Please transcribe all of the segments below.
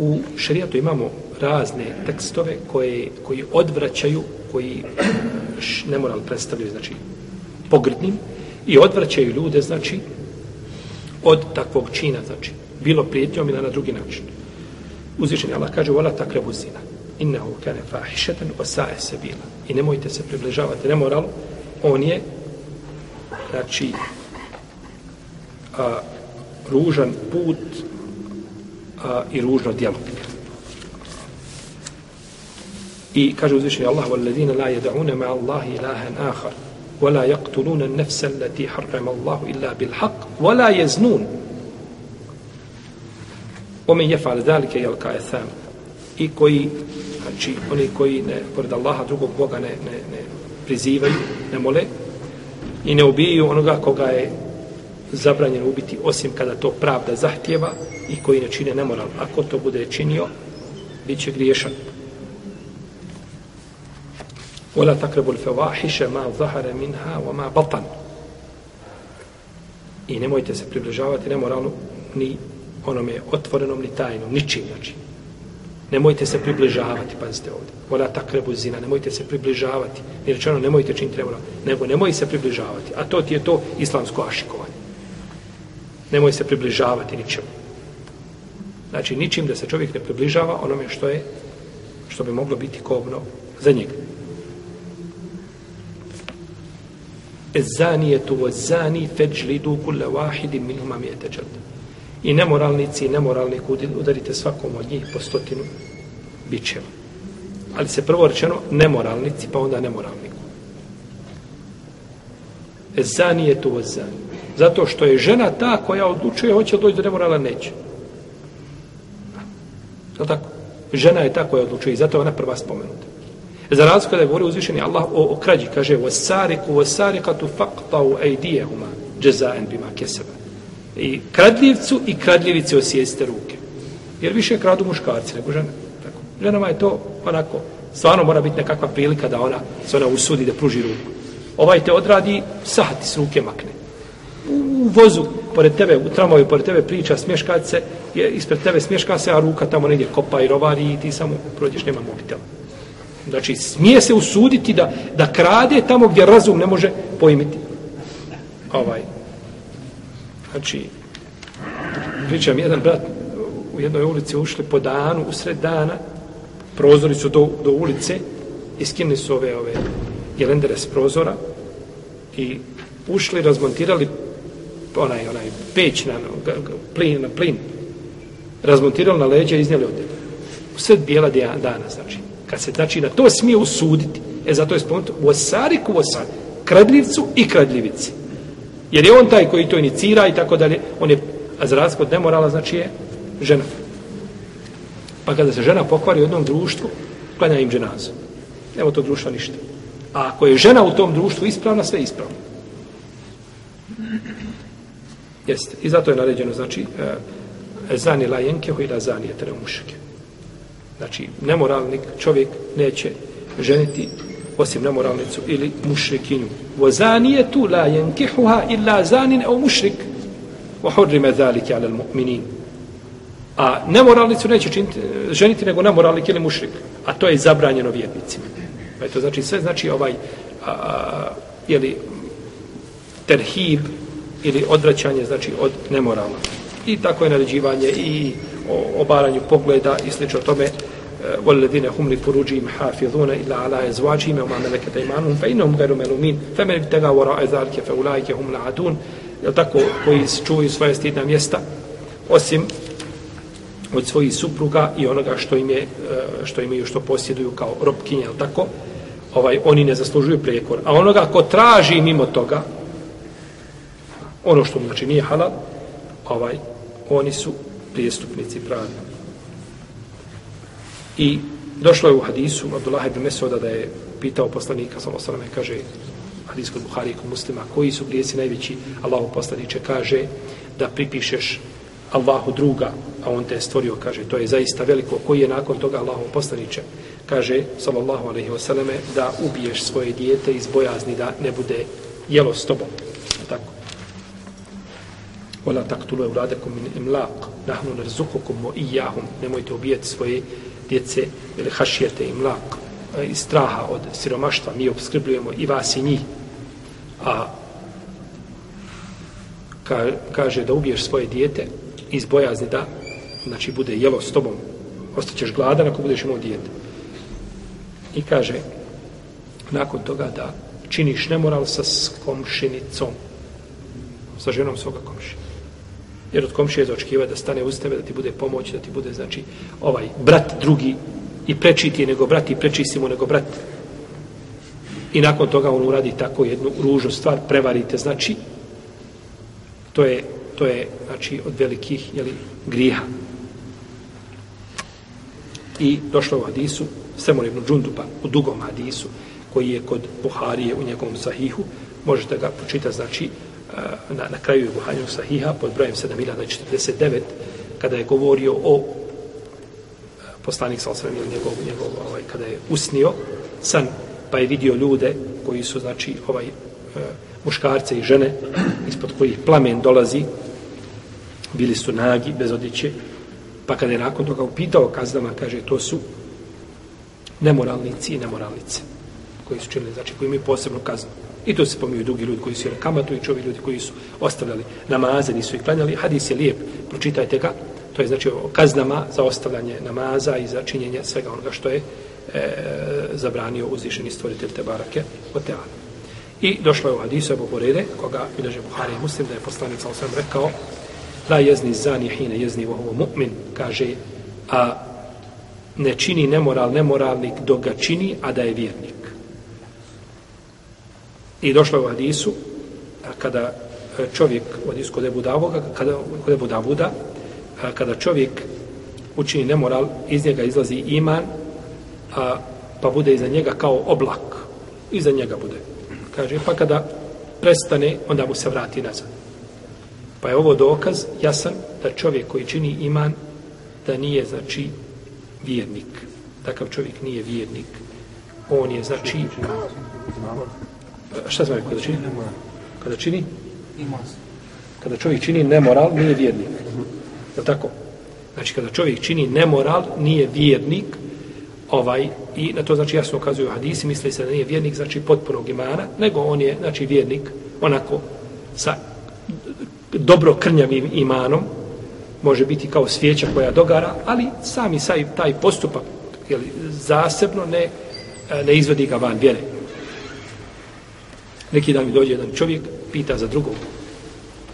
U šerijatu imamo razne tekstove koje, koji odvraćaju, koji nemoral predstavljaju, znači, pogrdnim i odvraćaju ljude, znači, od takvog čina, znači, bilo prijetnjom ili na drugi način. Uzvišen Allah kaže, vola takrebu zina. Innehu kane fahišetan osaje se bila. I nemojte se približavati nemoralu. On je, znači, a, ružan put a, i ružno djelo. I kaže uzvišeni Allah وَالَّذِينَ لَا يَدَعُونَ مَا اللَّهِ إِلَهًا آخَرَ وَلَا يَقْتُلُونَ النَّفْسَ الَّتِي حَرَّمَ اللَّهُ إِلَّا بِالْحَقِّ وَلَا يَزْنُونَ ومن يفعل ذلك يلقى اثام i koji znači oni koji ne pored Allaha drugog boga ne, ne, ne prizivaju ne mole i ne ubijaju onoga koga je zabranjeno ubiti osim kada to pravda zahtjeva i koji ne čine nemoral. Ako to bude činio, bit će griješan. Ola takrebul fevahiše ma zahare minha wa ma batan. I nemojte se približavati nemoralu ni onome otvorenom ni tajnom, ničim znači. Nemojte se približavati, pazite ovdje. Ola takrebu zina, nemojte se približavati. Nije rečeno nemojte činiti nemoral, nego nemoj se približavati. A to ti je to islamsko ašikovanje. Nemoj se približavati ničemu. Znači, ničim da se čovjek ne približava onome što je, što bi moglo biti kobno za njega. Ezanijetu o zani feđlidu kulle wahidi minuma mijete džalda i nemoralnici i nemoralni udarite svakom od njih po stotinu bićeva. Ali se prvo rečeno nemoralnici, pa onda nemoralniku. E zani zani. Zato što je žena ta koja odlučuje hoće li doći do nemorala, neće. Je tako? Žena je ta koja odlučuje i zato je ona prva spomenuta. Za razliku da je govori uzvišeni Allah o, o krađi, kaže وَسَارِكُ وَسَارِكَتُ فَقْطَوْ اَيْدِيَهُمَا جَزَاءً بِمَا كَسَبًا i kradljivcu i kradljivici osijeste ruke. Jer više kradu muškarci nego žene. Tako. Ženama je to onako, stvarno mora biti nekakva prilika da ona se ona usudi da pruži ruku. Ovaj te odradi, sahati s ruke makne. U vozu, pored tebe, u tramovi, pored tebe priča, smješka se, je, ispred tebe smješka se, a ruka tamo negdje kopa i rovari i ti samo prođeš, nema mobitela. Znači, smije se usuditi da, da krade tamo gdje razum ne može pojmiti. Ovaj, Znači, pričam, jedan brat u jednoj ulici ušli po danu, u sred dana, prozori su do, do ulice i su ove, ove jelendere s prozora i ušli, razmontirali onaj, onaj peć na plin, na plin, razmontirali na leđa i iznijeli odjeli. U sred bijela dana, znači. Kad se, znači, na to smije usuditi, e zato je spomenuto, u osariku, u osariku, kradljivcu i kradljivici. Jer je on taj koji to inicira i tako dalje. On je, a za razliku od nemorala, znači je žena. Pa kada se žena pokvari u jednom društvu, klanja im dženazu. Evo to društva ništa. A ako je žena u tom društvu ispravna, sve je ispravno. Jeste. I zato je naređeno, znači, e, zani la jenke hojda zani je muške. Znači, nemoralnik čovjek neće ženiti osim nemoralnicu ili mušrikinju. Wa zanijetu la yankihuha illa zanin au mušrik. Wa hurrime zalike ala mu'minin. A nemoralnicu neće činiti, e, ženiti nego nemoralnik ili mušrik. A to je zabranjeno vjernicima. Pa to znači sve znači ovaj a, a, jeli, terhib ili odvraćanje znači od nemorala. I tako je naređivanje i o obaranju pogleda i slično tome والذين هم لفروجهم حافظون إلا على أزواجهم وما ملكت أيمانهم فإنهم غير ملومين فمن ابتغى وراء ذلك فأولئك هم العادون jel tako, koji čuvaju svoje stidna mjesta, osim od svojih supruga i onoga što im je, što imaju, što posjeduju kao robkinje, jel tako, ovaj, oni ne zaslužuju prijekor. A onoga ko traži mimo toga, ono što mu znači nije halal, ovaj, oni su prijestupnici pravi. I došlo je u hadisu Abdullah ibn Mesuda da je pitao poslanika sallallahu alejhi ve kaže hadis kod Buhari i Muslima koji su grijesi najveći? Allahu poslaniče kaže da pripišeš Allahu druga a on te je stvorio kaže. To je zaista veliko. Koji je nakon toga Allahu poslaniče, kaže sallallahu alejhi ve selleme da ubiješ svoje dijete iz bojazni da ne bude jelo s tobom tako Ola taktulu euladekum min imlaq, nahnu narzukukum mo ijahum, nemojte ubijati svoje djece, ili hašijete imlaq, e, iz straha od siromaštva, mi obskrbljujemo i vas i njih. A ka, kaže da ubiješ svoje dijete iz bojazni da znači bude jelo s tobom. Ostaćeš gladan ako budeš imao dijete. I kaže nakon toga da činiš nemoral sa komšinicom sa ženom svoga komšina jer od komšije za očekiva da stane uz tebe, da ti bude pomoć, da ti bude, znači, ovaj brat drugi i preči ti nego brat i preči si mu nego brat. I nakon toga on uradi tako jednu ružnu stvar, prevarite, znači, to je, to je znači, od velikih jeli, griha. I došlo u hadisu, Semur ibn Džundupa, u dugom hadisu, koji je kod Buharije u njegovom sahihu, možete ga počitati, znači, Eh, na, na kraju je Buhariju sahiha, pod brojem 7049, kada je govorio o eh, poslanik sa osvrame njegov, njegov, ovaj, kada je usnio san, pa je vidio ljude koji su, znači, ovaj, eh, muškarce i žene ispod kojih plamen dolazi bili su nagi bez odjeće pa kada je nakon toga upitao kazdama kaže to su nemoralnici i nemoralnice koji su činili, znači koji imaju posebnu kaznu i to se pomiju drugi ljudi koji su jeli kamatu i čovi ljudi koji su ostavljali namaze, nisu ih klanjali hadis je lijep, pročitajte ga to je znači o kaznama za ostavljanje namaza i za činjenje svega onoga što je e, zabranio uzvišeni stvoritelj te od Teana. I došlo je u hadisu Ebu Borede, koga bilježe Buhari i Muslim, da je poslanik sa osvijem rekao La jezni zani hine jezni vohovo mu'min, kaže, a ne čini nemoral, nemoralnik dok ga čini, a da je vjernik. I došlo je u hadisu, kada e, čovjek, u hadisu kod Ebu Davuda, kada, kod Ebu Davuda, kada čovjek učini nemoral, iz njega izlazi iman, a, pa bude iza njega kao oblak. Iza njega bude kaže, pa kada prestane, onda mu se vrati nazad. Pa je ovo dokaz jasan da čovjek koji čini iman, da nije, znači, vjernik. Takav čovjek nije vjernik. On je, znači... Šta znači kada čini? Kada čini? Kada čovjek čini nemoral, nije vjernik. Je tako? Znači, kada čovjek čini nemoral, nije vjernik, ovaj i na to znači jasno ukazuju hadisi misli se da nije vjernik znači potpunog imana nego on je znači vjernik onako sa dobro krnjavim imanom može biti kao svijeća koja dogara ali sami saj taj postupak je zasebno ne ne izvodi ga van vjere neki dan mi dođe jedan čovjek pita za drugog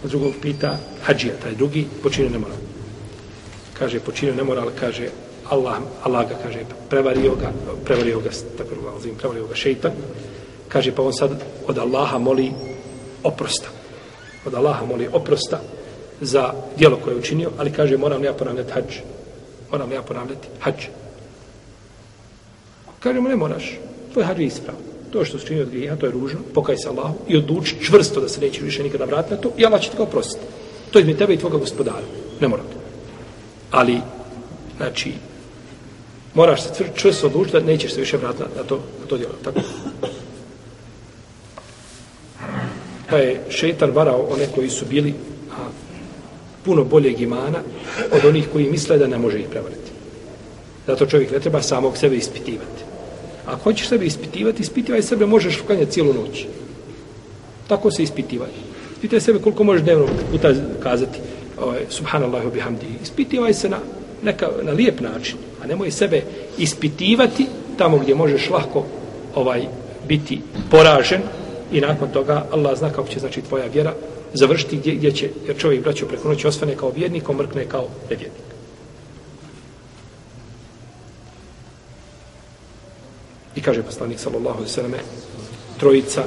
za drugog pita hađija taj drugi počinio nemoral kaže počinio nemoral kaže Allah, Allah ga kaže, prevario ga, prevario ga, tako razim, prevario ga šeitan, kaže, pa on sad od Allaha moli oprosta. Od Allaha moli oprosta za dijelo koje je učinio, ali kaže, moram ja ponavljati hađ. Moram ja ponavljati hađ. Kaže mu, ne moraš, tvoj hađ je ispravno. To što se čini od grija, to je ružno, pokaj se Allahu i odluči čvrsto da se neće više nikada vratiti na to i Allah će ti ga oprostiti. To je mi tebe i tvoga gospodara. Ne mora to. Ali, znači, moraš se čvrsto odlučiti da nećeš se više vratiti na to, na to djelo. Tako. Pa je šeitan varao one koji su bili a, puno boljeg imana od onih koji misle da ne može ih prevariti. Zato čovjek ne treba samog sebe ispitivati. Ako hoćeš sebe ispitivati, ispitivaj sebe, možeš klanjati cijelu noć. Tako se ispitivaj. Ispitaj sebe koliko možeš dnevno puta kazati ovaj, subhanallahu bihamdi. Ispitivaj se na, neka, na lijep način a nemoj sebe ispitivati tamo gdje možeš lako ovaj biti poražen i nakon toga Allah zna kako će znači tvoja vjera završiti gdje, gdje će jer čovjek braćo preko noći osvane kao vjernik, omrkne kao nevjernik. Kaže poslanik sallallahu alejhi ve selleme trojica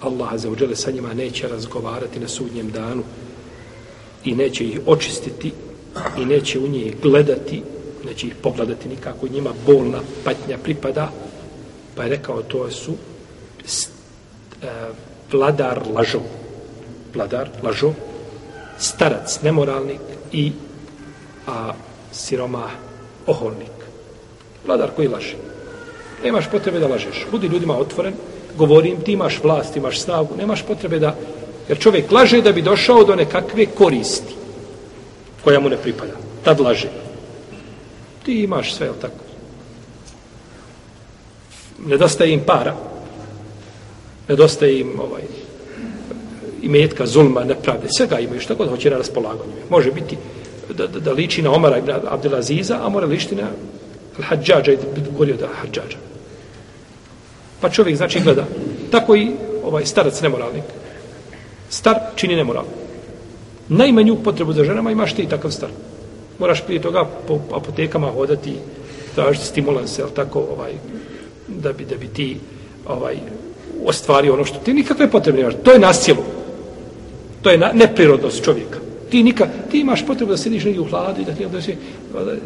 Allah za uđele sa njima neće razgovarati na sudnjem danu i neće ih očistiti i neće u njih gledati neće ih pogledati nikako, njima bolna patnja pripada, pa je rekao to su st, e, vladar lažo, vladar lažo, starac nemoralnik i a siroma oholnik. Vladar koji laže. Nemaš potrebe da lažeš. Budi ljudima otvoren, govori im, ti imaš vlast, imaš snagu, nemaš potrebe da Jer čovjek laže da bi došao do nekakve koristi koja mu ne pripada. Tad laže. Ti imaš sve, jel tako? Nedostaje im para. Nedostaje im ovaj, imetka, zulma, nepravde. Svega imaju što god hoće na raspolaganju. Može biti da, da, da liči na Omara ibn Abdelaziza, a mora ličiti na Al-Hadžađa i da govorio da Al-Hadžađa. Pa čovjek znači gleda. Tako i ovaj starac nemoralnik. Star čini nemoral. Najmanju potrebu za ženama imaš ti takav star. Moraš prije toga po apotekama hodati, tražiti stimulanse, ali tako, ovaj, da bi, da bi ti ovaj, ostvario ono što ti nikakve potrebe nemaš. To je nasilu. To je na, neprirodnost čovjeka. Ti nikak, ti imaš potrebu da sediš negdje u hladu i da ti da se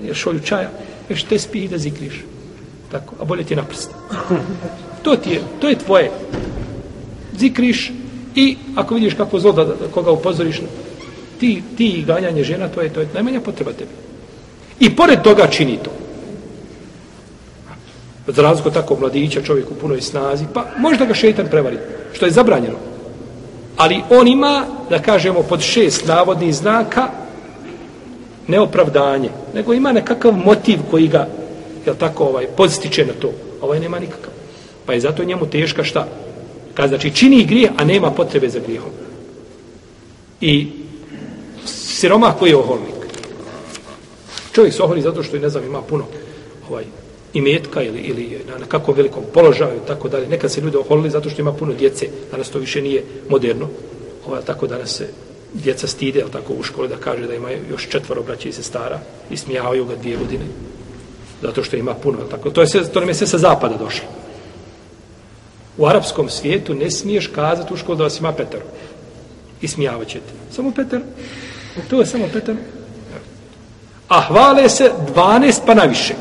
da šolju čaja, još te spi i da zikriš. Tako, a bolje ti je naprst. To ti je, to je tvoje. Zikriš i ako vidiš kako zlo da, da koga upozoriš, ti, ti ganjanje žena, to je, to je najmanja potreba tebi. I pored toga čini to. Za razliku tako mladića, čovjek u punoj snazi, pa možda ga šeitan prevari, što je zabranjeno. Ali on ima, da kažemo, pod šest navodnih znaka, neopravdanje, nego ima nekakav motiv koji ga, je tako, ovaj, podstiče na to. Ovaj nema nikakav. Pa je zato njemu teška šta? Kad znači čini grijeh, a nema potrebe za grijehom. I siromah koji je oholnik. Čovjek se oholi zato što, ne znam, ima puno ovaj, imetka ili, ili na, na kako velikom položaju tako dalje. Nekad se ljudi oholili zato što ima puno djece. Danas to više nije moderno. Ovaj, tako danas se djeca stide, ali tako u škole da kaže da ima još četvoro braća i sestara i smijavaju ga dvije godine. Zato što ima puno, tako. To, je sve, to nam je sve sa zapada došlo. U arapskom svijetu ne smiješ kazati u školu da vas ima Petar. I smijavat ćete. Samo Petar. To je samo Petar. A hvale se 12 pa naviše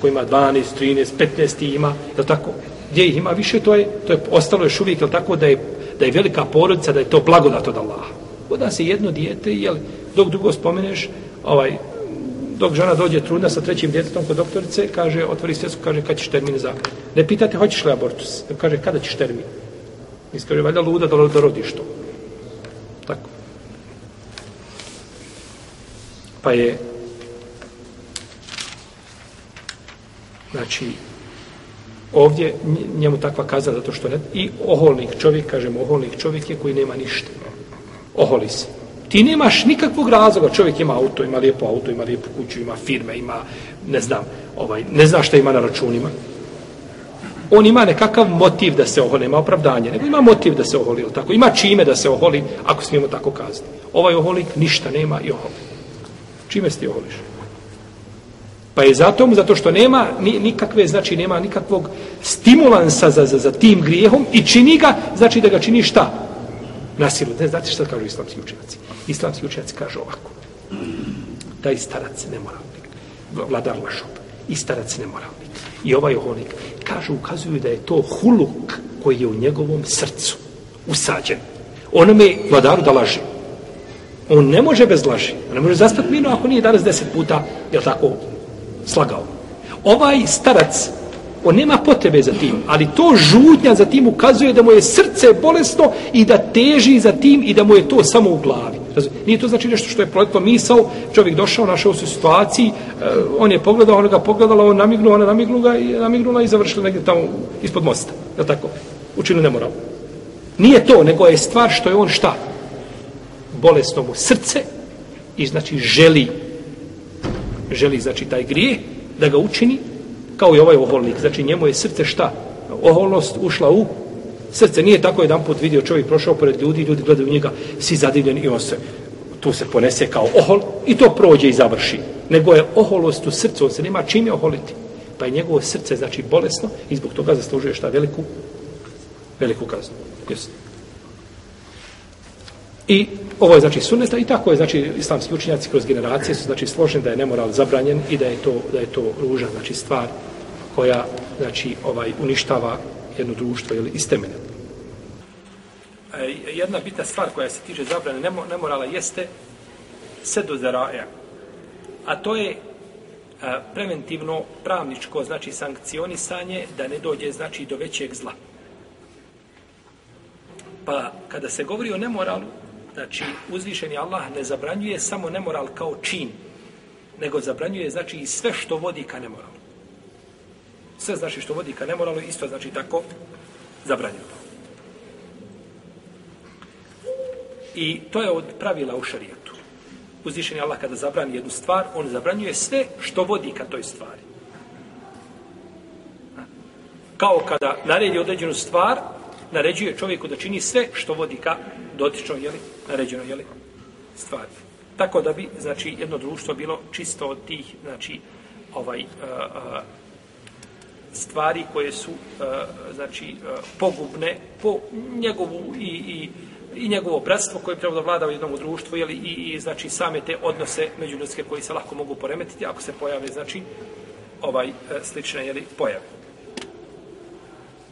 ko ima 12, 13, 15 ima, je tako? Gdje ih ima više, to je, to je ostalo još uvijek, je tako, da je, da je velika porodica, da je to blagodat od Allaha. Voda se jedno dijete, jel, dok drugo spomeneš, ovaj, dok žena dođe trudna sa trećim djetetom kod doktorice, kaže, otvori svjesku, kaže, kad ćeš termin za... Ne pitate, hoćeš li abortus? Ne kaže, kada ćeš termin? Mislim, kaže, valjda luda da, da rodiš to. Tako. Pa je Znači, ovdje njemu takva kazna zato što ne... I oholnik čovjek, kažemo, oholnik čovjek je koji nema ništa. Oholi se. Ti nemaš nikakvog razloga. Čovjek ima auto, ima lijepo auto, ima lijepu kuću, ima firme, ima, ne znam, ovaj, ne zna šta ima na računima. On ima nekakav motiv da se oholi, nema opravdanje, nego ima motiv da se oholi, tako? Ima čime da se oholi, ako smijemo tako kazati. Ovaj oholik ništa nema i oholi. Čime se ti oholiš? Pa je zato mu, zato što nema ni, nikakve, znači nema nikakvog stimulansa za, za, za tim grijehom i čini ga, znači da ga čini šta? Nasilu. Ne znate što kažu islamski učenjaci? Islamski učenjaci kažu ovako. Taj starac ne mora. Vladar lašop. I starac ne mora. I ovaj oholik. Kažu, ukazuju da je to huluk koji je u njegovom srcu usađen. Onome vladaru da laži. On ne može bez laži. On ne može zaspati minu ako nije danas deset puta, je tako, slagao. Ovaj starac, on nema potrebe za tim, ali to žutnja za tim ukazuje da mu je srce bolesno i da teži za tim i da mu je to samo u glavi. Nije to znači nešto što je proletlo misao, čovjek došao, našao se u situaciji, eh, on je pogledao, ona ga pogledala, on namignuo, ona namignula i namignula i završila negdje tamo ispod mosta. Je tako? Učinu nemoral. Nije to, nego je stvar što je on šta? Bolesno mu srce i znači želi želi znači taj grije da ga učini kao i ovaj oholnik. Znači njemu je srce šta? Oholnost ušla u srce. Nije tako jedan put vidio čovjek prošao pored ljudi ljudi gledaju njega svi zadivljeni i on se tu se ponese kao ohol i to prođe i završi. Nego je oholost u srcu on se nema čime oholiti. Pa je njegovo srce znači bolesno i zbog toga zaslužuje šta? Veliku veliku kaznu. Jesi. I ovo je znači sunneta i tako je znači islamski učinjaci kroz generacije su znači složeni da je nemoral zabranjen i da je to da je to ružna znači stvar koja znači ovaj uništava jedno društvo ili iz temena. E, jedna bitna stvar koja se tiče zabrane nemorala jeste sedu zaraja. A to je e, preventivno pravničko znači sankcionisanje da ne dođe znači do većeg zla. Pa kada se govori o nemoralu, znači uzvišeni Allah ne zabranjuje samo nemoral kao čin, nego zabranjuje znači i sve što vodi ka nemoralu. Sve znači što vodi ka nemoralu, isto znači tako zabranjeno. I to je od pravila u šarijetu. Uzvišeni Allah kada zabrani jednu stvar, on zabranjuje sve što vodi ka toj stvari. Kao kada naredi određenu stvar, naređuje čovjeku da čini sve što vodi ka dotično, jeli, naređeno, jeli, stvari. Tako da bi, znači, jedno društvo bilo čisto od tih, znači, ovaj, uh, uh, stvari koje su, e, znači, e, pogubne po njegovu i, i, i njegovo bratstvo koje treba da vlada u jednom društvu, jeli, i, i, znači, same te odnose međuljudske koji se lako mogu poremetiti ako se pojave, znači, ovaj, e, slične, jeli, pojave.